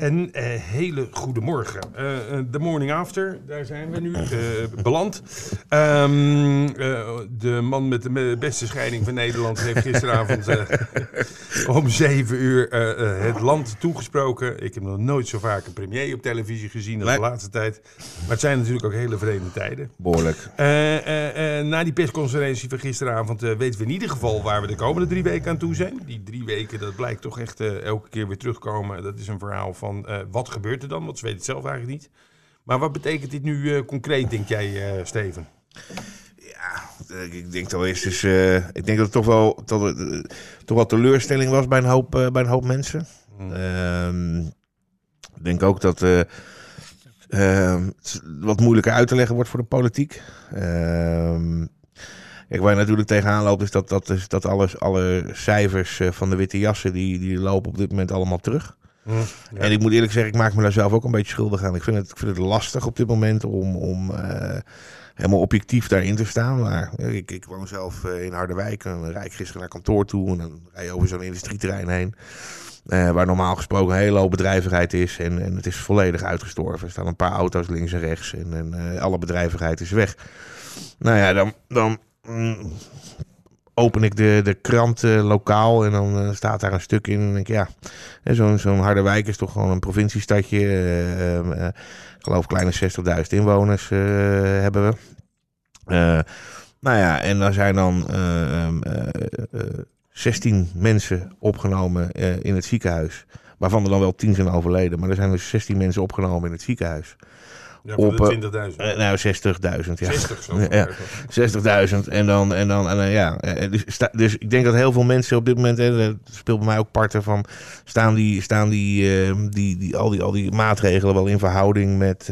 Een eh, hele goede morgen. Eh, eh, de morning after, daar zijn we nu eh, beland. Ehm, eh, de man met de beste scheiding van Nederland heeft gisteravond eh, om zeven uur eh, eh, het land toegesproken. Ik heb nog nooit zo vaak een premier op televisie gezien als de laatste tijd. Maar het zijn natuurlijk ook hele vreemde tijden. Behoorlijk. Eh, eh, eh, na die persconferentie van gisteravond eh, weten we in ieder geval waar we de komende drie weken aan toe zijn. Die drie weken, dat blijkt toch echt eh, elke keer weer terugkomen. Dat is een verhaal van eh, wat gebeurt er dan, want ze weten het zelf eigenlijk niet. Maar wat betekent dit nu eh, concreet, denk jij, eh, Steven? Ik- Ik denk dat eerst is, ik denk dat het toch wel, dat het, toch wel teleurstelling was bij een hoop, bij een hoop mensen. Ehm, ik denk ook dat eh, ehm, het wat moeilijker uit te leggen wordt voor de politiek. Ehm, Kijk, waar je natuurlijk tegenaan loopt is dat, dat, is dat alles, alle cijfers van de witte jassen, die, die lopen op dit moment allemaal terug. Ja. En ik moet eerlijk zeggen, ik maak me daar zelf ook een beetje schuldig aan. Ik vind het, ik vind het lastig op dit moment om, om eh, helemaal objectief daarin te staan. Maar ik, ik woon zelf eh, in Harderwijk en rijd ik gisteren naar kantoor toe. En dan rij je over zo'n industrieterrein heen. eh, waar normaal gesproken een hele hoop bedrijvigheid is. En, en het is volledig uitgestorven. Er staan een paar auto's links en rechts. En, en alle bedrijvigheid is weg. Nou ja, dan, dan mm, open ik de, de krant eh, lokaal. En dan eh, staat daar een stuk in. En denk ik, ja, Zo'n zo'n Harderwijk is toch gewoon een provinciestadje. eh, ik geloof kleine 60.000 inwoners hebben we. Nou ja, en daar zijn dan eh, ehm, eh, eh, 16 mensen opgenomen in het ziekenhuis. Waarvan er dan wel 10 zijn overleden. Maar er zijn dus 16 mensen opgenomen in het ziekenhuis. Ja, op, voor eh, de 20.000. Eh, nou, 60.000. Ja. 60 zo. Ja. 60.000 en dan, en dan en, eh, ja. eh, Dus, sta- dus ik denk dat heel veel mensen op dit moment, hè, dat speelt bij mij ook parten van, staan die, staan die, eh, die, die, al, die, al die maatregelen wel in verhouding met,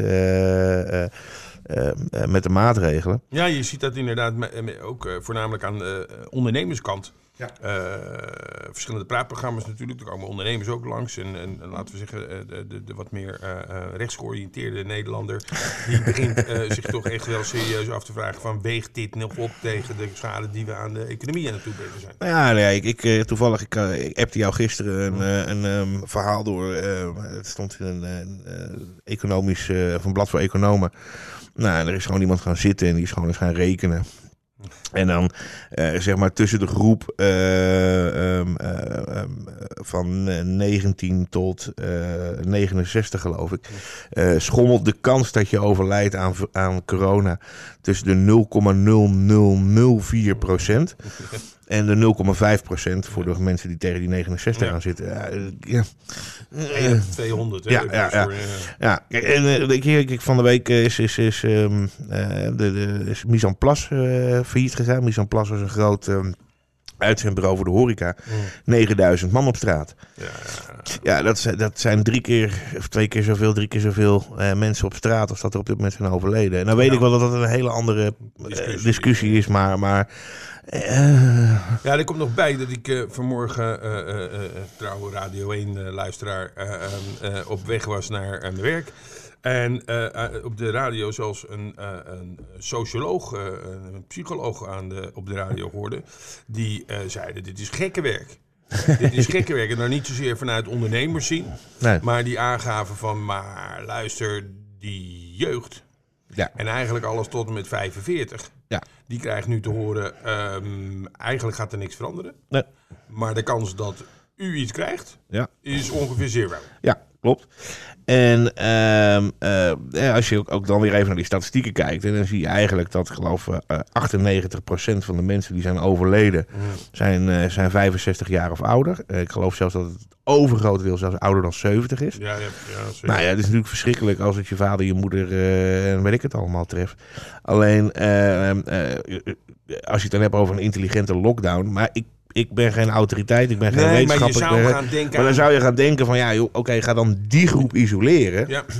met de maatregelen. Ja, je ziet dat inderdaad ook voornamelijk aan de ondernemerskant. Ja. Eh, verschillende praatprogramma's natuurlijk. Er komen ondernemers ook langs. En, en, en laten we zeggen, eh, de, de, de wat meer eh, rechtsgeoriënteerde Nederlander... die begint zich toch echt wel serieus af te vragen... van weegt dit nog op tegen de schade die we aan de economie aan het toebrengen zijn? Nou ja, ja, ik, ik, toevallig, ik, ik appte jou gisteren een, een ehm, verhaal door. het stond in een, economisch, een blad voor economen. Nou, er is gewoon iemand gaan zitten en die is gewoon eens gaan rekenen. En dan, eh, zeg maar, tussen de groep eh, ehm, eh, ehm, van eh, 19 tot eh, 69, geloof ik, schommelt de kans dat je overlijdt aan, aan corona tussen de 0,0004 procent en de 0,5 procent voor de mensen die tegen die 69 Ja. aan zitten. Ja, eh, ja. Je 200, hè? Ja, ja, ja. eh, Ja, en eh, weet je, kijk, van de week eh, is, is, is, eh, de, de, is Place eh, failliet gegaan. Mise en Place was een groot ehm, uitzendbureau voor de horeca. 9000 man op straat. ja, ja. Ja, dat, zijn- dat zijn drie keer of twee keer zoveel, drie keer zoveel eh, mensen op straat als dat er op dit moment zijn overleden. En dan weet Ja. ik wel dat dat een hele andere eh, Discussie. discussie, is, maar, maar eh, Ja, er komt nog bij dat ik eh, vanmorgen eh, trouwe Radio 1 eh, luisteraar eh, ehm, eh, op weg was naar werk. En op de radio zelfs een, een socioloog, een psycholoog aan de, op de radio hoorde. Die zeiden, dit is gekke werk. dit is gekke werk. En dan niet zozeer vanuit ondernemers zien. nee. Maar die aangaven van, maar luister, die jeugd. Ja. En eigenlijk alles tot en met 45. Ja. Die krijgt nu te horen, ehm, eigenlijk gaat er niks veranderen. Nee. Maar de kans dat u iets krijgt, Ja. is ongeveer zero. Ja, klopt. En ehm, eh, als je ook, ook dan weer even naar die statistieken kijkt, en dan zie je eigenlijk dat, geloof ik, eh 98% van de mensen die zijn overleden, zijn, eh, zijn 65 jaar of ouder. Ik geloof zelfs dat het overgrote deel zelfs ouder dan 70 is. Ja, ja, ja. Nou ja, het is natuurlijk verschrikkelijk als het je vader, je moeder en weet ik het allemaal treft. Alleen, eh, eh, eh, als je het dan hebt over een intelligente lockdown. Maar ik ik ben geen autoriteit, ik ben geen Nee, maar je wetenschapper. zou ben- gaan denken maar dan aan- zou je gaan denken van, ja, oké, ga dan die groep isoleren. Ja.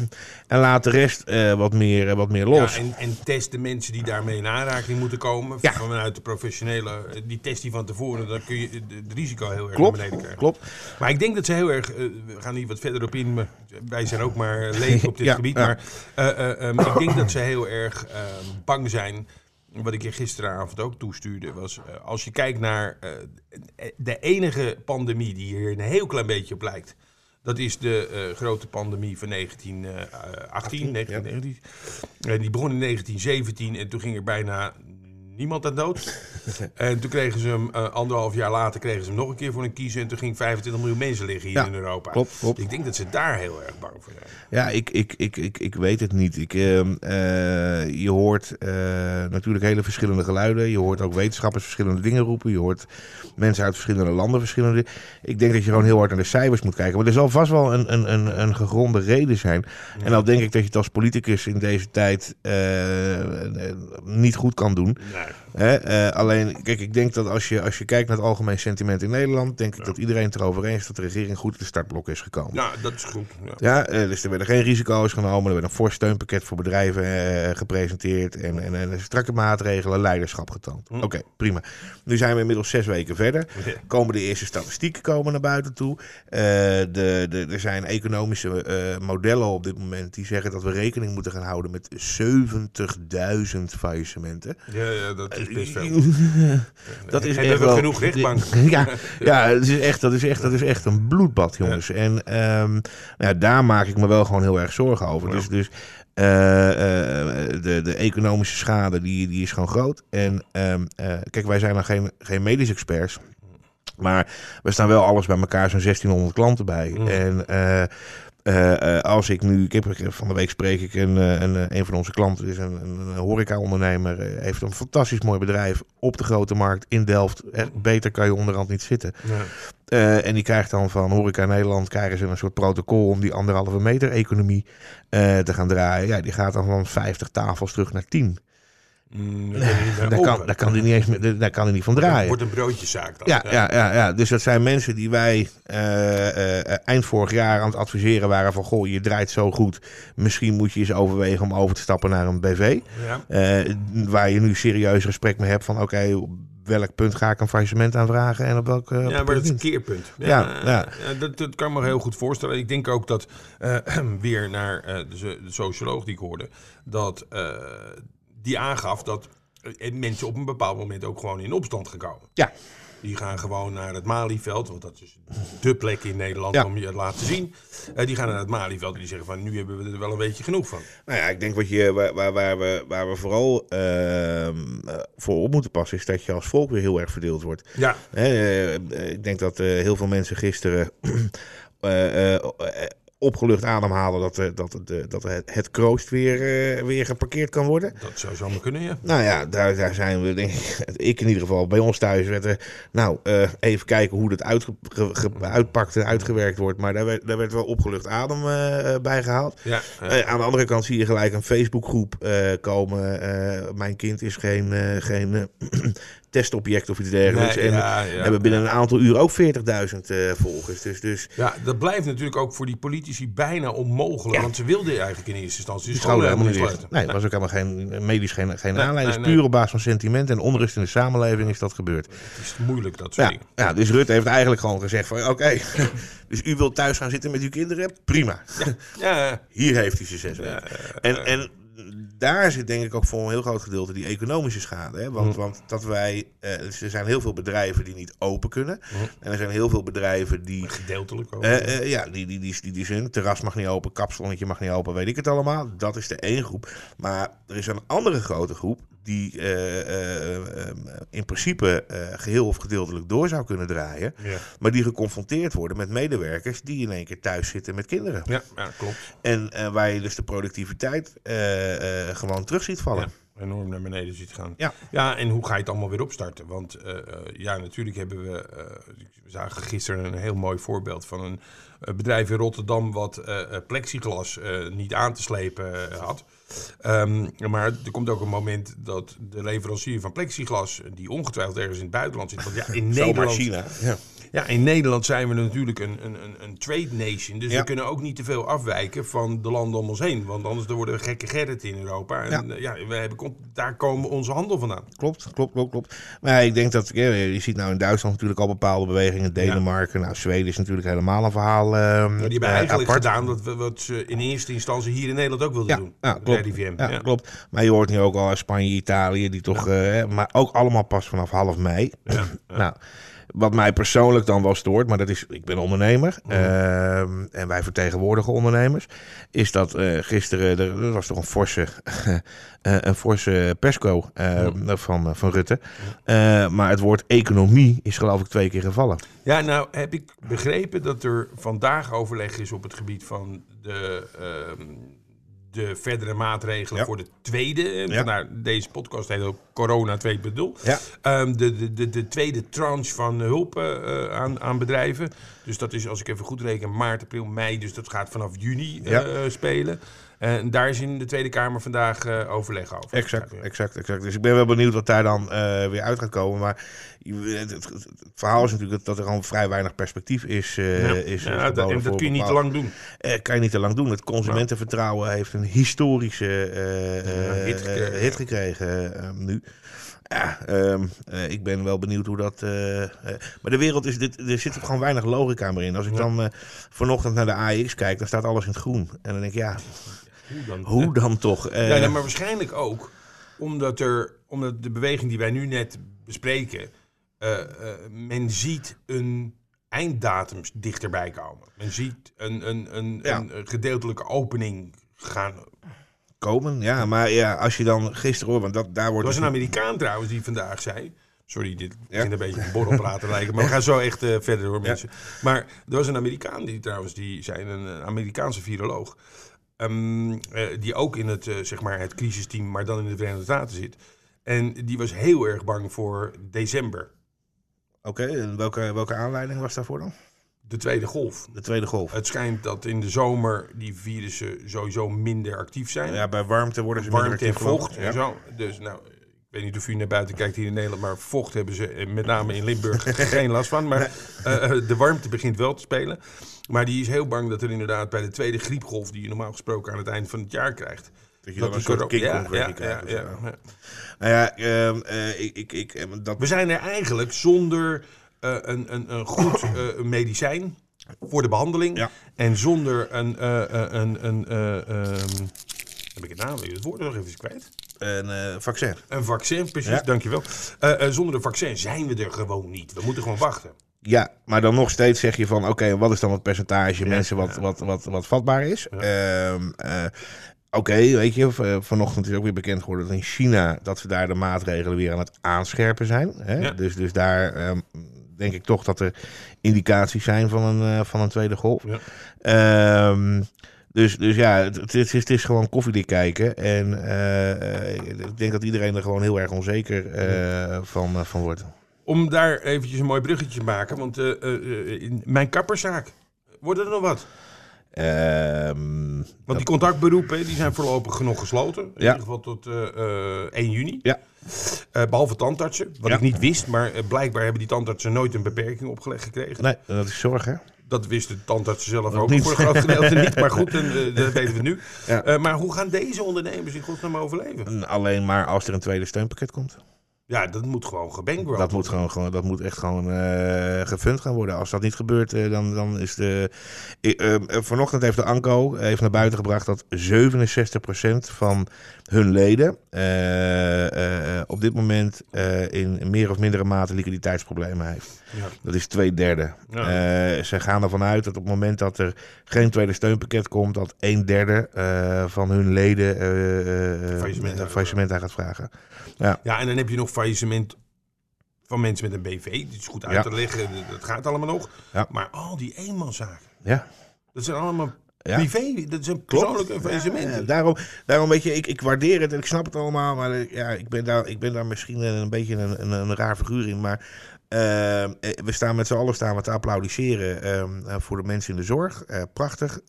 En laat de rest eh, wat, meer, eh, wat meer los. Ja, en, en test de mensen die daarmee in aanraking moeten komen. Ja. Vanuit de professionele. Die test die van tevoren. Dan kun je het risico heel erg klopt, naar beneden krijgen. klopt. Maar ik denk dat ze heel erg. eh, we gaan hier wat verder op in. Maar wij zijn ook maar leden op dit gebied. Maar eh, eh, ehm, ik denk dat ze heel erg eh, bang zijn. Wat ik je gisteravond ook toestuurde. Was eh, als je kijkt naar. eh, de enige pandemie die hier een heel klein beetje op lijkt. Dat is de eh, grote pandemie van 1918, 1919. En die begon in 1917 en toen ging er bijna niemand aan dood. en toen kregen ze hem, eh, anderhalf jaar later, kregen ze hem nog een keer voor een kiezen. En toen ging 25 miljoen mensen liggen hier Ja, in Europa. klopt, klopt. Ik denk dat ze daar heel erg bang voor zijn. Ja, ik, ik, ik, ik, ik weet het niet. Ik, ehm, eh, je hoort eh, natuurlijk hele verschillende geluiden. Je hoort ook wetenschappers verschillende dingen roepen. Je hoort mensen uit verschillende landen verschillende Ik denk dat je gewoon heel hard naar de cijfers moet kijken. Maar er zal vast wel een, een, een, een gegronde reden zijn. En dan denk ik dat je het als politicus in deze tijd niet goed kan doen. matter. Hè? eh, alleen, kijk, ik denk dat als je, als je kijkt naar het algemeen sentiment in Nederland, denk ik dat iedereen het erover eens is dat de regering goed in de startblok is gekomen. Nou, dat is goed. Ja. Ja, eh, dus er werden geen risico's genomen. Er werd een fors steunpakket voor bedrijven eh, gepresenteerd. En, en, en strakke maatregelen, leiderschap getoond. Oké, prima. Nu zijn we inmiddels zes weken verder. Ja. Komen de eerste statistieken komen naar buiten toe. De, de, er zijn economische modellen op dit moment die zeggen dat we rekening moeten gaan houden met 70.000 faillissementen. Ja, ja, dat is best veel. Dat is En echt wel, genoeg rechtbank. Ja, ja het is echt, dat, is echt, dat is echt een bloedbad, jongens. En ehm, nou ja, daar maak ik me wel gewoon heel erg zorgen over. Dus, dus eh, eh, de, de economische schade die, die is gewoon groot. En ehm, eh, kijk, wij zijn dan geen, geen medisch experts. Maar we staan wel alles bij elkaar, zo'n 1600 klanten bij. Mm. En eh, eh, als ik nu, ik heb, van de week spreek ik een, eh, een, een van onze klanten, is een, een, een horeca-ondernemer, heeft een fantastisch mooi bedrijf op de grote markt in Delft. Beter kan je onderhand niet zitten. Ja. En die krijgt dan van Horeca Nederland krijgen ze een soort protocol om die anderhalve meter economie te gaan draaien. Ja, die gaat dan van 50 tafels terug naar 10. Mm, daar kan, daar kan hij niet eens meer- daar kan hij niet van Het draaien. wordt een broodjeszaak dan. Ja, ja, ja, ja, dus dat zijn mensen die wij eh, eh, eind vorig jaar aan het adviseren waren van... goh, je draait zo goed, misschien moet je eens overwegen om over te stappen naar een BV. Ja. Eh, waar je nu serieus gesprek mee hebt van... oké, op welk punt ga ik een faillissement aanvragen en op welk Ja, maar dat is een keerpunt. Ja, Ja, ja. ja, dat, dat kan ik me heel goed voorstellen. Ik denk ook dat, weer naar de, de socioloog die ik hoorde, dat die aangaf dat eh, mensen op een bepaald moment ook gewoon in opstand gaan komen. Ja. Die gaan gewoon naar het Malieveld, want dat is dé plek in Nederland Ja. om je het laten zien. Eh, die gaan naar het Malieveld en die zeggen van nu hebben we er wel een beetje genoeg van. Nou ja, ik denk wat je, waar, waar, waar we, waar we vooral ehm, eh, voor op moeten passen... is dat je als volk weer heel erg verdeeld wordt. Ja, Hè, ik denk dat eh, heel veel mensen gisteren eh, eh, eh, opgelucht ademhalen dat, eh, dat, de, dat het, het kroost weer, eh, weer geparkeerd kan worden. dat zou zomaar kunnen, ja. Nou ja, daar, daar zijn we, denk ik, ik in ieder geval, bij ons thuis werd er, nou, eh, even kijken hoe dat uitge, ge- ge- uitpakt en uitgewerkt wordt. Maar daar werd, daar werd wel opgelucht adem eh, bij gehaald. ja, aan de andere kant zie je gelijk een Facebookgroep komen. mijn kind is geen, geen testobject of iets dergelijks. Nee, en ja, ja, hebben binnen een aantal uur ook 40.000 eh, volgers. Dus, dus Ja, dat blijft natuurlijk ook voor die politici bijna onmogelijk. Ja. Want ze wilden eigenlijk in eerste instantie de die scholen helemaal niet sluiten. Nee, was ook helemaal geen medisch geen, geen Nee, aanleiding. nee, Dus puur op basis van sentiment en onrust in de samenleving is dat gebeurd. Het is moeilijk, dat soort Ja, dingen. ja, dus Rutte heeft eigenlijk gewoon gezegd van oké, dus u wilt thuis gaan zitten met uw kinderen? Prima. Ja, Hier heeft hij zijn zes weken. En, en daar zit denk ik ook voor een heel groot gedeelte die economische schade. Hè? Want, want dat wij, eh, dus er zijn heel veel bedrijven die niet open kunnen. En er zijn heel veel bedrijven die gedeeltelijk ook. eh, eh, ja, die, die, die, die, die zijn. Terras mag niet open, kapsalonnetje mag niet open, weet ik het allemaal. Dat is de één groep. Maar er is een andere grote groep die eh, eh, eh, in principe eh, geheel of gedeeltelijk door zou kunnen draaien. ja. Maar die geconfronteerd worden met medewerkers die in één keer thuis zitten met kinderen. Ja, ja, klopt. En waar je dus de productiviteit gewoon terug ziet vallen. Ja. enorm naar beneden ziet gaan. Ja. ja, en hoe ga je het allemaal weer opstarten? Want ja, natuurlijk hebben we... we zagen gisteren een heel mooi voorbeeld van een bedrijf in Rotterdam... wat plexiglas niet aan te slepen had. Ehm, maar er komt ook een moment dat de leverancier van plexiglas... die ongetwijfeld ergens in het buitenland zit... want ja, in Nederland... China. Ja. Ja, in Nederland zijn we natuurlijk een, een, een, trade nation. Dus Ja. we kunnen ook niet te veel afwijken van de landen om ons heen. Want anders worden we gekke Gerrit in Europa. En Ja. ja, we hebben, daar komen onze handel vandaan. Klopt, klopt, klopt, klopt. Maar ik denk dat, je ziet nou in Duitsland natuurlijk al bepaalde bewegingen. Denemarken, nou Zweden is natuurlijk helemaal een verhaal Maar die hebben eh, eigenlijk apart. gedaan wat, we- wat ze in eerste instantie hier in Nederland ook wilden doen. ja, De klopt. Ja, klopt. Maar je hoort nu ook al Spanje, Italië, die toch, eh, maar ook allemaal pas vanaf half mei. Nou, wat mij persoonlijk dan wel stoort, maar dat is, ik ben ondernemer Mhm. ehm, en wij vertegenwoordigen ondernemers, is dat eh, gisteren, er, er was toch een forse, eh, een forse persco eh, Mhm. van, van Rutte. Eh, maar het woord economie is geloof ik twee keer gevallen. Ja, nou heb ik begrepen dat er vandaag overleg is op het gebied van de, ehm, de verdere maatregelen Ja. voor de tweede. eh, Ja. Deze podcast heet ook Corona 2.0. Ja. Ehm, de, de, de, de tweede tranche van hulp eh, eh, aan, aan bedrijven. Dus dat is, als ik even goed reken, maart, april, mei. Dus dat gaat vanaf juni eh, spelen. En daar is in de Tweede Kamer vandaag eh, overleg over. Exact, exact, exact. Dus ik ben wel benieuwd wat daar dan eh, weer uit gaat komen. Maar het, het- het verhaal is natuurlijk dat er gewoon vrij weinig perspectief is. eh, Ja. is Ja, dat, en dat kun je niet te lang doen. Eh, kan je niet te lang doen. Het consumentenvertrouwen heeft een historische eh, eh, hit gekregen. eh, hit gekregen eh, nu. Ja, ehm, eh, ik ben wel benieuwd hoe dat. eh, eh, maar de wereld is dit. Er zit ook gewoon weinig logica meer in. Als ik dan eh, vanochtend naar de AX kijk, dan staat alles in het groen. En dan denk ik, ja, Hoe dan? hoe dan toch? Eh, Ja, nee, maar waarschijnlijk ook omdat, er, omdat de beweging die wij nu net bespreken, eh, eh, men ziet een einddatum dichterbij komen. Men ziet een, een, een, Ja. een gedeeltelijke opening gaan. komen. Ja, maar ja, als je dan gisteren hoort, want dat, daar Er wordt. was een Amerikaan trouwens die vandaag zei. Sorry, dit Ja. een beetje een borrelpraten lijken. Maar we gaan zo echt eh, verder hoor, mensen. Maar er was een Amerikaan die trouwens, die zei, een eh, Amerikaanse viroloog. Ehm, eh, die ook in het, eh, zeg maar het crisisteam, maar dan in de Verenigde Staten zit. En die was heel erg bang voor december. Oké, en welke, welke aanleiding was daarvoor dan? De tweede golf. De tweede golf. Het schijnt dat in de zomer die virussen sowieso minder actief zijn. Ja, bij warmte worden ze warmte minder en actief, geloof vocht ik. en zo. Dus nou, ik weet niet of u naar buiten kijkt hier in Nederland, maar vocht hebben ze eh, met name in Limburg geen last van. Maar eh, eh, de warmte begint wel te spelen. Maar die is heel bang dat er inderdaad bij de tweede griepgolf, die je normaal gesproken aan het eind van het jaar krijgt. Dat je dan een soort King ja, ja, ja. Nou ja, ehm, eh, ik, ik, ik, dat, We zijn er eigenlijk zonder een, een, een goed medicijn voor de behandeling. En zonder een. een, een eh, ehm, heb ik het naam? Het woord nog even kwijt. Een eh, vaccin. Een vaccin, precies, Ja. dankjewel. Eh, eh, zonder een vaccin zijn we er gewoon niet. We moeten gewoon wachten. Ja, maar dan nog steeds zeg je van, oké, wat is dan het percentage mensen wat, wat, wat, wat vatbaar is? Ehm, eh, oké, weet je, vanochtend is ook weer bekend geworden dat in China, dat ze daar de maatregelen weer aan het aanscherpen zijn. Hè? Dus, dus daar ehm, denk ik toch dat er indicaties zijn van een, van een tweede golf. Ja. Dus, dus ja, het, het, is, het is gewoon koffiedik kijken. En eh, eh, ik denk dat iedereen er gewoon heel erg onzeker eh, van, van wordt. Om daar eventjes een mooi bruggetje te maken. Want in mijn kapperszaak, wordt er nog wat? Ehm, Want die contactberoepen die zijn voorlopig nog gesloten. In Ja. ieder geval tot eh, eh, 1 juni. Ja. Eh, behalve tandartsen, wat Ja. ik niet wist. Maar blijkbaar hebben die tandartsen nooit een beperking opgelegd gekregen. Nee, dat is zorg, hè? Dat wisten de tandartsen zelf Ook niet. voor een groot gedeelte niet. Maar goed, en, eh, dat weten we nu. Ja. Eh, maar hoe gaan deze ondernemers in godsnaam overleven? Alleen maar als er een tweede steunpakket komt. Ja, dat moet gewoon gebankrolled Dat moet, gewoon, gewoon, dat moet echt gewoon eh gefund gaan worden. Als dat niet gebeurt, dan, dan is de... Eh, vanochtend heeft de ANCO heeft naar buiten gebracht dat 67% van hun leden eh, eh, op dit moment eh, in meer of mindere mate liquiditeitsproblemen heeft. Ja. Dat is twee derde. Ja. Eh, ze gaan ervan uit dat op het moment dat er geen tweede steunpakket komt, dat een derde eh, van hun leden eh, eh, eh, Faillissement een faillissement aan gaat vragen. Ja, Ja, en dan heb je nog faillissement van mensen met een BV. Die is goed uit Ja. te leggen. Dat gaat allemaal nog. Ja. Maar al die eenmanszaken. ja. Dat zijn allemaal Ja. Privé, dat is een persoonlijk faillissement. Ja, daarom, daarom weet je, ik, ik waardeer het en ik snap het allemaal. Maar eh, ja, ik, ben daar, ik ben daar misschien een beetje een, een, een raar figuur in. Maar eh, eh, we staan met z'n allen staan we te applaudisseren ehm, eh, voor de mensen in de zorg. Prachtig.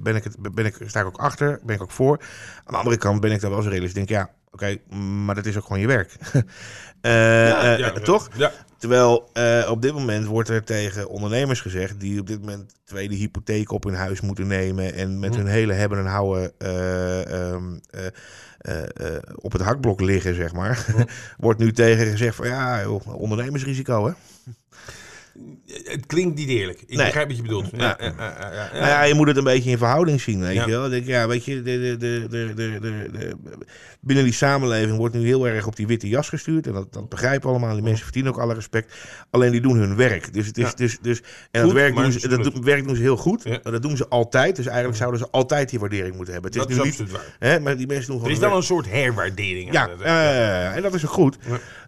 Ben ik het, ben ik, sta ik ook achter, ben ik ook voor. Aan de andere kant ben ik daar wel eens realistisch. Ik denk, ja, oké, maar dat is ook gewoon je werk. Eh, Ja, eh, toch? Ja. Terwijl eh, op dit moment wordt er tegen ondernemers gezegd die op dit moment tweede hypotheek op hun huis moeten nemen en met Hm. hun hele hebben en houden eh, ehm, eh, eh, eh, op het hakblok liggen, zeg maar. Hm. wordt nu tegen gezegd van ja, joh, ondernemersrisico hè. Het klinkt niet eerlijk. Ik Nee. begrijp wat je bedoelt. Ja. Ja, ja. Nou ja, je moet het een beetje in verhouding zien, weet je wel. Denk, ja, weet je, de, de, de, de, de, de, de- binnen die samenleving wordt nu heel erg op die witte jas gestuurd. En dat, dat begrijpen allemaal. Die mensen verdienen ook alle respect. Alleen die doen hun werk. Dus het is, dus, dus, en Goed, dat werk, doen ze, is dat doen- werk doen ze heel goed. Dat doen ze altijd. Dus eigenlijk zouden ze altijd die waardering moeten hebben. Het dat is is nu niet, waar. hè, maar die mensen doen Er gewoon is hun wel werk. een soort herwaardering. Ja. en dat is ook goed.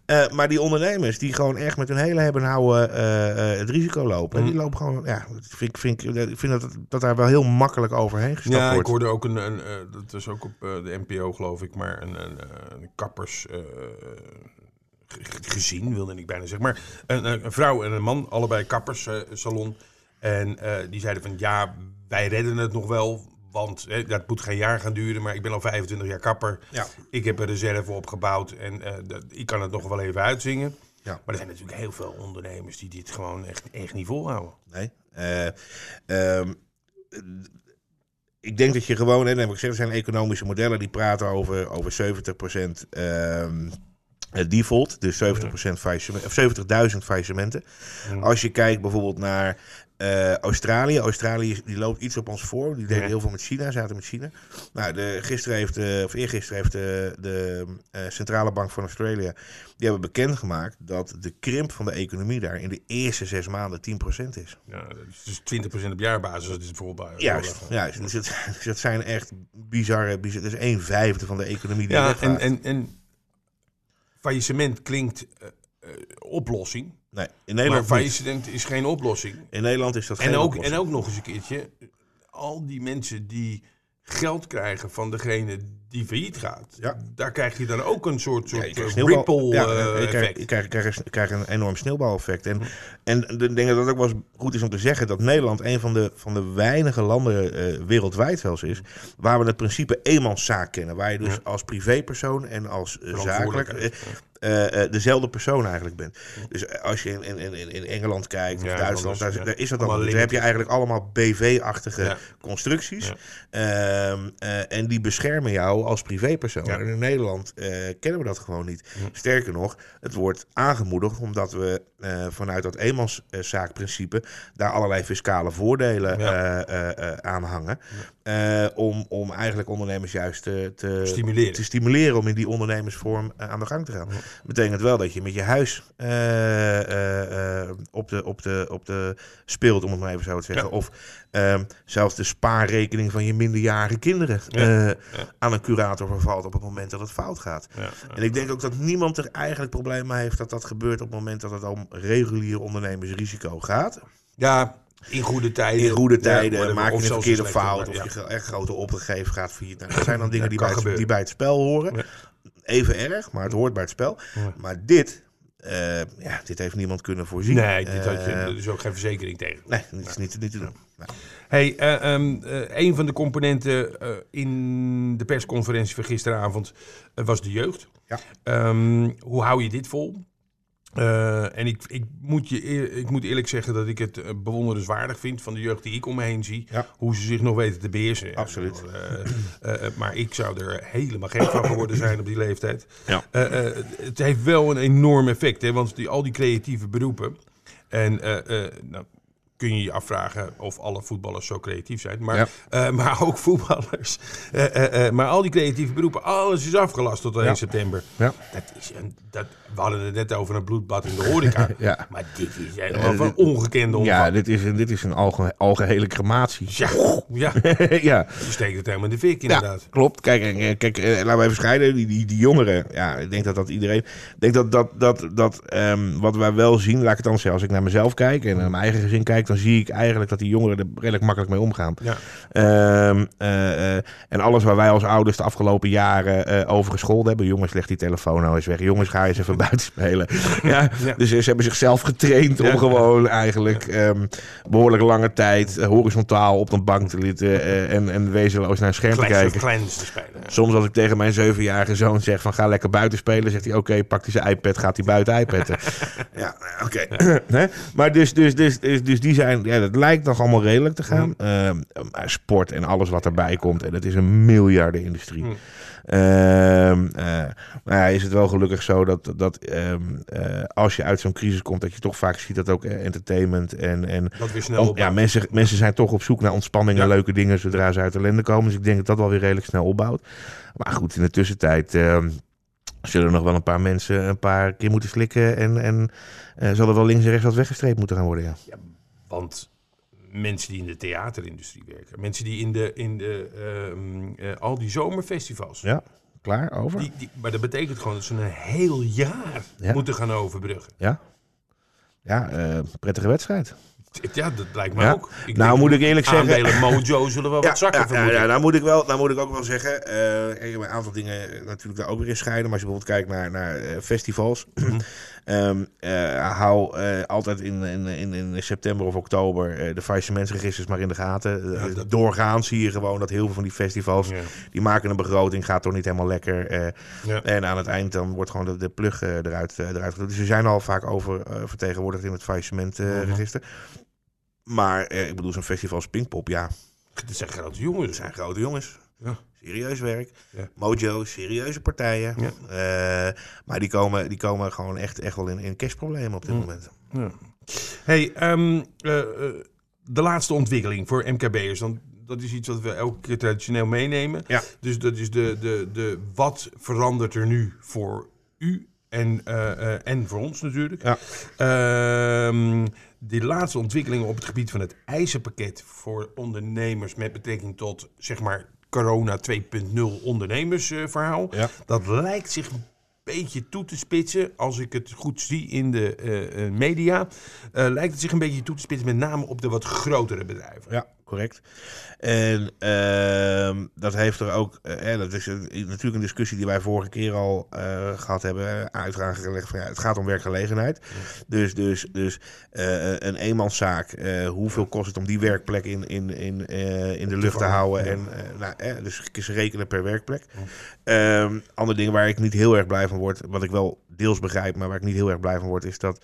Ja. Eh, maar die ondernemers die gewoon echt met hun hele hebben en houden eh, eh, het risico lopen. En die Mhm. lopen gewoon, ja, vind ik, vind ik, ik vind dat, dat daar wel heel makkelijk overheen gestapt Ja, ik wordt. hoorde ook een, een dat was ook op de NPO geloof ik, maar een, een, een kappers ge- gezien, wilde ik bijna zeggen. Maar een, een vrouw en een man, allebei kapperssalon. en die zeiden van ja, wij redden het nog wel. Want eh, dat moet geen jaar gaan duren, maar ik ben al 25 jaar kapper. Ja. Ik heb een reserve opgebouwd en eh, dat, ik kan het nog wel even uitzingen. Ja. Maar er zijn natuurlijk heel veel ondernemers die dit gewoon echt, echt niet volhouden. Nee. Eh, ehm, ik denk dat je gewoon, hè, heb ik gezegd, er zijn economische modellen die praten over, over 70% ehm, eh, default, dus 70% faillissement, of 70.000 faillissementen. Ja. Als je kijkt bijvoorbeeld naar eh, Australië. Australië die loopt iets op ons voor. Die deden Ja. heel veel met China, zaten met China. Nou, de, gisteren heeft, eh, of eergisteren heeft de, de eh, Centrale Bank van Australië... die hebben bekendgemaakt dat de krimp van de economie daar... in de eerste zes maanden 10% is. Ja, dat dus 20% op jaarbasis. Dat is bijvoorbeeld. Juist, juist. Dus het, dus het zijn echt bizarre, bizarre... Dat is een vijfde van de economie die Ja, en, en, en faillissement klinkt eh, eh, oplossing. Nee, in Maar Nederland niet. faillissement is geen oplossing. In Nederland is dat En geen ook, oplossing. en ook nog eens een keertje, al die mensen die geld krijgen van degene die failliet gaat, Ja. daar krijg je dan ook een soort, soort eh, ripple ja, eh, krijgt, je krijgt een enorm sneeuwbaleffect. En, en ik denk dat het ook wel eens goed is om te zeggen dat Nederland een van de, van de weinige landen eh, wereldwijd zelfs is, waar we het principe eenmanszaak kennen. Waar je dus als privépersoon en als eh, zakelijk Eh, eh, dezelfde persoon eigenlijk bent. Dus eh, als je in, in, in, in Engeland kijkt of Ja, Duitsland, anders, daar, ja. is dat dan. Daar heb je eigenlijk allemaal BV-achtige Ja. constructies. Ehm, eh, en die beschermen jou als privépersoon. En in Nederland kennen we dat gewoon niet. Sterker nog, het wordt aangemoedigd omdat we eh, vanuit dat eenmanszaakprincipe daar allerlei fiscale voordelen Ja. eh, eh, eh, aan hangen. Eh, om, om eigenlijk ondernemers juist te, te, Stimuleren. te stimuleren om in die ondernemersvorm eh, aan de gang te gaan. Betekent wel dat je met je huis eh, eh, eh, op, de, op, de, op de speelt, om het maar even zo te zeggen. Ja. Of ehm, zelfs de spaarrekening van je minderjarige kinderen Ja. eh, aan een curator vervalt op het moment dat het fout gaat. Ja. En ik denk ook dat niemand er eigenlijk problemen mee heeft dat dat gebeurt op het moment dat het om regulier ondernemersrisico gaat. Ja, in goede tijden. In goede tijden maak je een verkeerde fout of ja. je echt grote opgegeven gaat failliet. Nou, dat zijn dan dingen die, bij het, die bij het spel horen. Ja. Even erg, maar het hoort bij het spel. Maar dit, eh, ja, dit heeft niemand kunnen voorzien. Nee, dit had je, Eh, er is ook geen verzekering tegen. nee, dit is niet, niet te doen. Nee. Hey, eh, ehm, eh, een van de componenten in de persconferentie van gisteravond was de jeugd. Ja. Ehm, hoe hou je dit vol? Eh, en ik, ik, moet je, ik moet eerlijk zeggen dat ik het eh, bewonderenswaardig vind van de jeugd die ik om me heen zie. Ja. Hoe ze zich nog weten te beheersen. Absoluut. Eh, maar ik zou er helemaal gek van geworden zijn op die leeftijd. Ja. Eh, eh, het heeft wel een enorm effect, hè, want die, al die creatieve beroepen. En eh, eh, nou, kun je je afvragen of alle voetballers zo creatief zijn. Maar, Ja. eh, maar ook voetballers. Eh, eh, maar al die creatieve beroepen, alles is afgelast tot 1 Ja. september. Ja. Dat is een, dat, we hadden het net over een bloedbad in de horeca. Ja. Maar dit is helemaal van ongekende omvang. Ja, dit is een, dit is een alge, algehele crematie. Ja, ja, ja. je steekt het helemaal in de fik inderdaad. Ja, klopt. Kijk, kijk laten we even scheiden. Die, die, die jongeren, ja, ik denk dat dat iedereen... Ik denk dat, dat, dat, dat ehm, wat wij wel zien, laat ik het dan zeggen, als ik naar mezelf kijk en naar mijn eigen gezin kijk, dan zie ik eigenlijk dat die jongeren er redelijk makkelijk mee omgaan. Ja. Ehm, eh, eh, en alles waar wij als ouders de afgelopen jaren eh, over gescholden hebben. Jongens, leg die telefoon nou eens weg. Jongens, ga eens even buiten spelen. Ja, Ja. Dus ze hebben zichzelf getraind om gewoon eigenlijk ehm, behoorlijk lange tijd horizontaal op een bank te zitten en, en wezenloos naar een scherm te kijken. kleins te spelen. Soms als ik tegen mijn zevenjarige zoon zeg van ga lekker buiten spelen, zegt hij oké, pakt hij zijn iPad, gaat hij buiten iPadden. ja, oké. Maar dus, dus, dus, dus, dus die zijn, ja, dat lijkt nog allemaal redelijk te gaan. Ehm, sport en alles wat erbij komt, en dat is een miljardenindustrie. Mm. Eh, maar ja, is het wel gelukkig zo dat, dat ehm, eh, als je uit zo'n crisis komt, dat je toch vaak ziet dat ook eh, entertainment en, en Dat weer snel Oh, op. ja, mensen, mensen zijn toch op zoek naar ontspanning en Ja. leuke dingen zodra ze uit ellende komen. Dus ik denk dat dat wel weer redelijk snel opbouwt. Maar goed, in de tussentijd ehm, zullen er nog wel een paar mensen een paar keer moeten slikken. En, en eh, zal er wel links en rechts wat weggestreept moeten gaan worden. Ja. Want mensen die in de theaterindustrie werken, mensen die in de, in de ehm, eh, al die zomerfestivals. ja, klaar, over. Die, die, maar dat betekent gewoon dat ze een heel jaar Ja. moeten gaan overbruggen. Ja, ja eh, prettige wedstrijd. Ja, dat lijkt me Ja. ook. Ik Nou, moet ik eerlijk zeggen- Mojo zullen wel wat zakken ja, ja, nou moet ik wel, nou moet ik ook wel zeggen, eh, een aantal dingen natuurlijk daar ook weer in scheiden. Maar als je bijvoorbeeld kijkt naar, naar festivals, Mhm. eh, hou eh, altijd in, in, in, in september of oktober eh, de faillissementsregisters maar in de gaten. Ja, dat- Doorgaans zie je gewoon dat heel veel van die festivals, Ja. die maken een begroting, gaat toch niet helemaal lekker. Ja. En aan het eind dan wordt gewoon de, de plug eruit, eruit. Dus ze zijn al vaak over vertegenwoordigd in het faillissementregister. Maar eh, ik bedoel, zo'n festival als Pinkpop, ja, Dat zijn grote jongens. het zijn grote jongens. Ja. Serieus werk. Ja. Mojo, serieuze partijen. Ja. Eh, maar die komen, die komen gewoon echt, echt wel in, in cashproblemen op dit Mm. moment. Ja. Hey, ehm, eh, eh, de laatste ontwikkeling voor MKB'ers. Dan, dat is iets wat we elke keer traditioneel meenemen. Ja. Dus dat is de, de, de wat verandert er nu voor u en, en voor ons natuurlijk. Ja. Ehm, die laatste ontwikkelingen op het gebied van het eisenpakket voor ondernemers met betrekking tot zeg maar corona 2.0 ondernemersverhaal. Ja. Dat lijkt zich een beetje toe te spitsen, als ik het goed zie in de eh, eh, media, eh, lijkt het zich een beetje toe te spitsen, met name op de wat grotere bedrijven. Ja, correct. En ehm, dat heeft er ook, eh, dat is natuurlijk een discussie die wij vorige keer al eh, gehad hebben, eh, uitgelegd van ja, het gaat om werkgelegenheid. Dus, dus, dus eh, een eenmanszaak, hoeveel kost het om die werkplek in, in, in, in de lucht te houden? En, nou, dus ze rekenen per werkplek. Ehm, andere dingen waar ik niet heel erg blij van word, wat ik wel deels begrijp, maar waar ik niet heel erg blij van word, is dat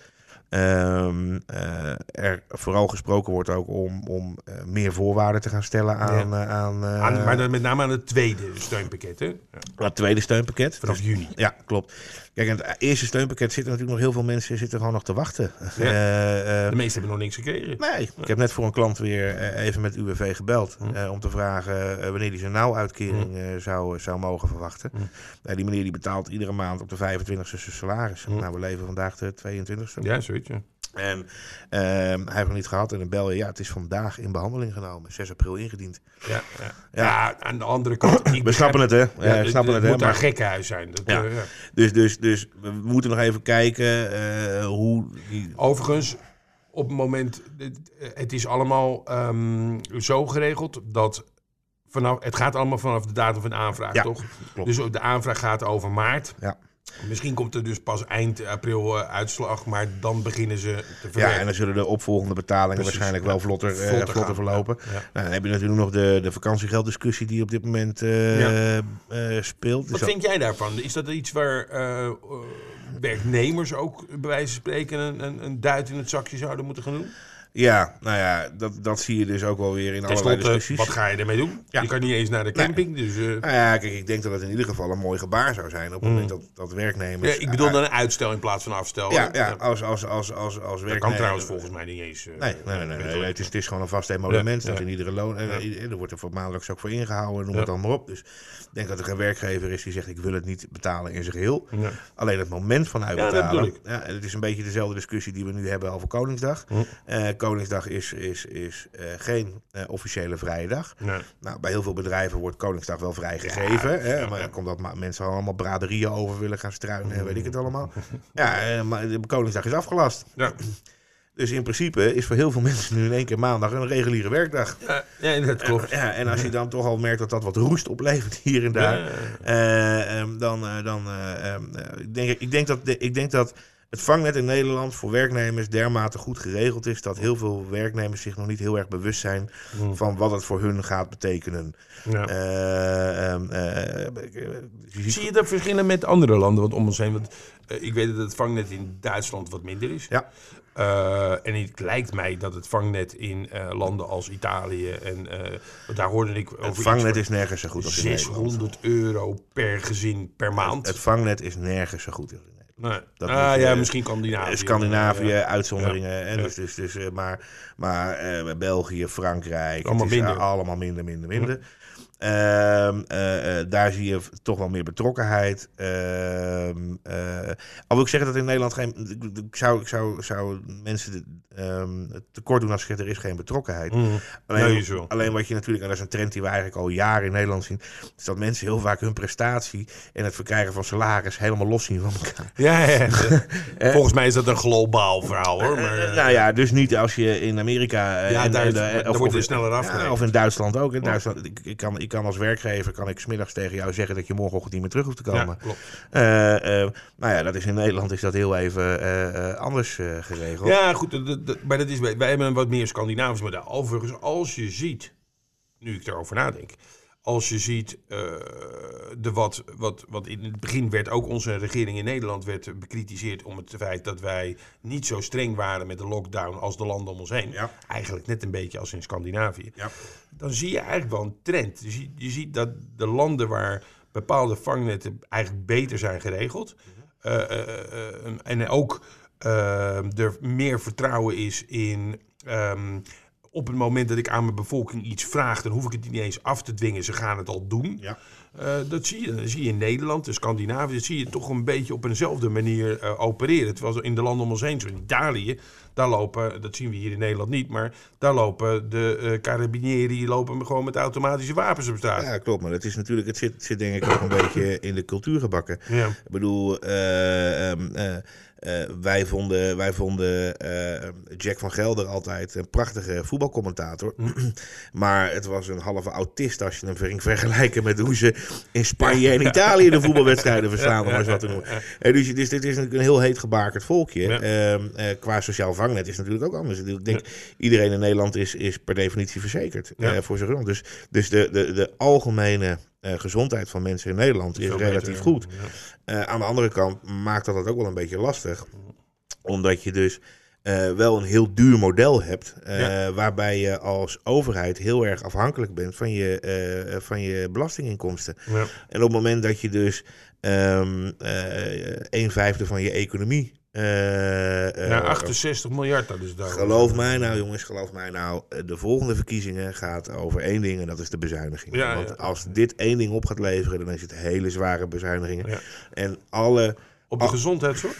ehm, eh, er vooral gesproken wordt ook om, om eh, meer voorwaarden te gaan stellen aan, eh, aan, Aan, maar met name aan het tweede steunpakket, hè? Ja, het tweede steunpakket. vanaf Dus- juni. ja, klopt. Kijk, in het eerste steunpakket zitten natuurlijk nog heel veel mensen zitten gewoon nog te wachten. Ja. De meesten hebben nog niks gekregen. Nee, ik heb net voor een klant weer even met UWV gebeld. Hm. om te vragen wanneer hij zijn nauwuitkering eh, zou, zou mogen verwachten. Hm. Die meneer die betaalt iedere maand op de 25e zijn salaris. Hm. Nou, we leven vandaag de 22e. Ja, Ja. En ehm, hij heeft nog niet gehad. En dan bel je, ja, het is vandaag in behandeling genomen. 6 april ingediend. Ja, ja. Ja. ja, aan de andere kant. We snappen het, hè? Ja, we snappen het het, hè? moet daar Maar, gekkenhuis zijn. Dat, Ja. eh, ja. dus, dus, dus we moeten nog even kijken eh, hoe... Die, Overigens, op het moment, het- het is allemaal ehm, zo geregeld dat vanaf, het gaat allemaal vanaf de datum van de aanvraag, toch? klopt. Dus de aanvraag gaat over maart. Ja. Misschien komt er dus pas eind april eh, uitslag, maar dan beginnen ze te ja, verwerken. en dan zullen de opvolgende betalingen Precies, waarschijnlijk ja. wel vlotter, eh, Vlotter vlotter, verlopen. ja, ja. Nou, dan heb je natuurlijk nog de, de vakantiegelddiscussie die op dit moment eh, Ja. speelt. Wat Dus vind jij daarvan? Is dat iets waar werknemers ook bij wijze van spreken een, een, een duit in het zakje zouden moeten gaan doen? Ja, nou ja, dat, dat zie je dus ook wel weer in Ten allerlei discussies. wat ga je ermee doen? Ja. Je kan niet eens naar de camping, dus... eh, Nou ja, kijk, ik denk dat het in ieder geval een mooi gebaar zou zijn op het moment dat, dat werknemers... Ja, ik bedoel dan een uitstel in plaats van afstel. Ja, ja als, als, als, als, als Dat werknemer... kan trouwens volgens mij niet eens. eh, Nee, nee, nee, nee, nee, het, is, het is gewoon een vast emolument. Ja, dat ja. in iedere loon. En, Ja. eh, er wordt er voor maandelijks ook voor ingehouden, noem Ja. het dan maar op. Dus ik denk dat er een werkgever is die zegt: ik wil het niet betalen in zijn geheel. Ja. Alleen het moment van dat uitbetalen. bedoel ik. Ja, het is een beetje dezelfde discussie die we nu hebben over Koningsdag. Hm. Koningsdag is, is, is eh, geen eh, officiële vrije dag. Nee. Nou, bij heel veel bedrijven wordt Koningsdag wel vrijgegeven. hè, ja, maar ja. dan komt dat ma- mensen allemaal braderieën over willen gaan struinen en weet ik het allemaal. Ja, eh, maar de Koningsdag is afgelast. Ja. Dus in principe is voor heel veel mensen nu in één keer maandag een reguliere werkdag. Ja, ja, dat klopt. Ja, en als je dan toch al merkt dat dat wat roest oplevert hier en daar, Ja. eh, ehm, dan, dan ehm, eh, ik denk ik denk dat ik denk dat het vangnet in Nederland voor werknemers dermate goed geregeld is dat heel veel werknemers zich nog niet heel erg bewust zijn Hmm. van wat het voor hun gaat betekenen. Ja. Eh, ehm, eh, ziet- Zie je dat verschillen met andere landen wat om ons heen? Want eh, ik weet dat het vangnet in Duitsland wat minder is. Ja. Eh, en het lijkt mij dat het vangnet in eh, landen als Italië en eh, want daar hoorde ik over het vangnet van is nergens zo goed als in Nederland. 600 euro per gezin per maand. Het vangnet is nergens zo goed Nederland. Nee. dat ah, moet ja, misschien Scandinavië. Scandinavië, Ja. uitzonderingen. En dus, dus, dus, eh, maar maar eh, België, Frankrijk, Allemaal het is, eh, minder. allemaal minder, minder, minder. Ehm, eh, eh, daar zie je toch wel meer betrokkenheid. Ehm, eh, al wil ik zeggen dat in Nederland geen. Ik, zou, ik zou, zou mensen de- ehm, het tekort doen als zeg er is geen betrokkenheid. Mm. Alleen, Nee, alleen wat je natuurlijk, en dat is een trend die we eigenlijk al jaren in Nederland zien, is dat mensen heel vaak hun prestatie en het verkrijgen van salaris helemaal los zien van elkaar. Ja, ja. Volgens mij is dat een globaal verhaal hoor. Maar, nou ja, dus niet als je in Amerika. Ja, en, daar of- wordt er sneller ja, Of in Duitsland ook. In Duitsland, ik, ik, kan, ik kan als werkgever kan ik smiddags tegen jou zeggen dat je morgenochtend niet meer terug hoeft te ja, komen. klopt. Eh, eh, nou ja, dat is in Nederland is dat heel even eh, anders geregeld. Ja, goed, dat, dat- dat- maar dat is, wij wij hebben een wat meer Scandinavisch model. Overigens, als je ziet, nu ik erover nadenk, als je ziet eh, de wat, wat, wat in het begin werd ook onze regering in Nederland werd bekritiseerd om het feit dat wij niet zo streng waren met de lockdown als de landen om ons heen. Ja. Eigenlijk net een beetje als in Scandinavië. Ja. Dan zie je eigenlijk wel een trend. Je ziet, je ziet dat de landen waar bepaalde vangnetten eigenlijk beter zijn geregeld. eh, eh, eh, en ook eh, er meer vertrouwen is in. ehm, op het moment dat ik aan mijn bevolking iets vraag, dan hoef ik het niet eens af te dwingen. Ze gaan het al doen. Ja. Eh, dat, zie je, dat zie je in Nederland, in Scandinavië, dat zie je toch een beetje op eenzelfde manier eh, opereren. Terwijl in de landen om ons heen, zoals in Italië, daar lopen, dat zien we hier in Nederland niet, maar daar lopen de eh carabinieri lopen gewoon met automatische wapens op straat. Ja, klopt. Maar het is natuurlijk, het zit, zit denk ik ook een beetje in de cultuur gebakken. Ja. Ik bedoel, eh, ehm, eh, wij vonden, wij vonden eh, Jack van Gelder altijd een prachtige voetbalcommentator. maar het was een halve autist als je hem ging vergelijken met hoe ze in Spanje en Italië de voetbalwedstrijden verslaan. Om maar eens wat te noemen. Dus, dus dit is natuurlijk een heel heet gebakerd volkje. Ja. Ehm, eh, qua sociaal vangnet is het natuurlijk ook anders. Ik denk, iedereen in Nederland is, is per definitie verzekerd Ja. voor zijn. Dus, dus de, de, de algemene eh, gezondheid van mensen in Nederland is relatief beter, goed. ja. Eh, aan de andere kant maakt dat het ook wel een beetje lastig. Omdat je dus eh, wel een heel duur model hebt. Ja. Waarbij je als overheid heel erg afhankelijk bent van je, van je belastinginkomsten. Ja. En op het moment dat je dus eh, een vijfde van je economie. Eh, eh, Ja, 68 miljard, dat is daar. Geloof mij nou, jongens, geloof mij nou. eh, De volgende verkiezingen gaat over één ding en dat is de bezuiniging. Ja, Want ja. als dit één ding op gaat leveren, dan is het hele zware bezuinigingen. En alle. Op de Oh. gezondheidszorg?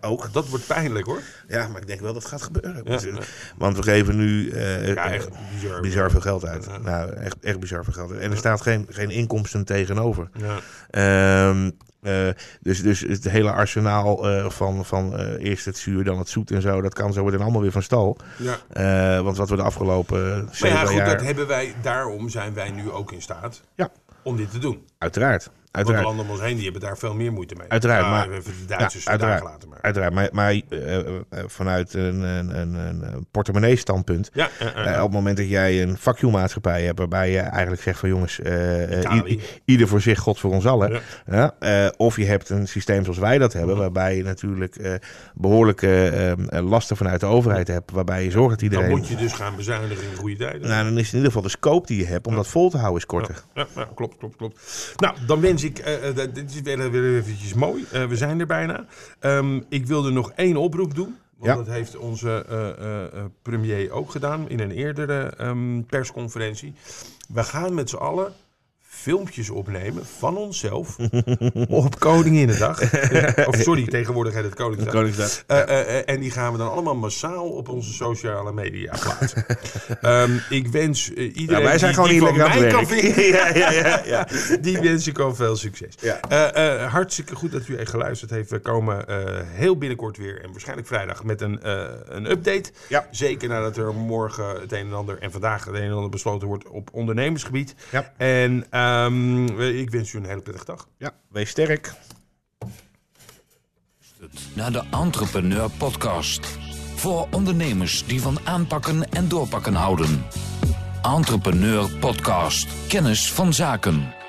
ook. Dat wordt pijnlijk hoor. Ja, maar ik denk wel dat het gaat gebeuren. Ja, ja. Want we geven nu Ja, echt bizar. bizar veel geld uit. Nou, echt, echt bizar veel geld uit. En er staat geen, geen inkomsten tegenover. Ja. Ehm, eh, dus, dus het hele arsenaal eh, van, van eerst het zuur, dan het zoet en zo, dat kan zo meteen allemaal weer van stal. Ja. Want wat we de afgelopen zeven ja, goed, jaar... dat hebben wij, daarom zijn wij nu ook in staat Ja. om dit te doen. Uiteraard, Want de uiteraard. landen om ons heen die hebben daar veel meer moeite mee. Uiteraard, Ja, maar- even de Duitsers Ja, uiteraard. gelaten maar. Uiteraard, maar, maar eh, eh, vanuit een, een, een. Ja, ja, ja, eh, op het moment dat jij een vakjuwmaatschappij hebt, waarbij je eigenlijk zegt van jongens, ieder voor zich, God voor ons allen. Ja. Of je hebt een systeem zoals wij dat hebben, Mhm. waarbij je natuurlijk eh, behoorlijke eh, eh, lasten vanuit de overheid hebt, waarbij je zorgt dat Dan iedereen. moet je dus gaan bezuinigen in goede tijden. Nou, dan is in ieder geval de scope die je hebt om dat vol te houden is korter. Ja, ja, klopt, klopt, klopt. Nou, dan wens ik, dat- dit is weer, weer eventjes mooi. Eh, we zijn er bijna. Ehm, ik wilde nog één oproep doen. Want Ja. dat heeft onze premier ook gedaan in een eerdere ehm, persconferentie. We gaan met z'n allen filmpjes opnemen van onszelf op Koninginnedag. of sorry, tegenwoordig heet het Koningsdag. Koningsdag. Eh, eh, eh, en die gaan we dan allemaal massaal op onze sociale media plaatsen. Ehm, ik wens iedereen Ja, wij zijn die, gewoon die van mij kan vinden, ja, ja, ja, ja. die wens ik al veel succes. Ja. Hartstikke goed dat u echt geluisterd heeft. We komen heel binnenkort weer, en waarschijnlijk vrijdag, met een, een update. Ja. Zeker nadat er morgen het een en ander en vandaag het een en ander besloten wordt op ondernemersgebied. Ja. En ehm, ik wens u een hele prettige dag. ja, wees sterk. Naar de Entrepreneur Podcast. Voor ondernemers die van aanpakken en doorpakken houden. Entrepreneur Podcast. Kennis van zaken.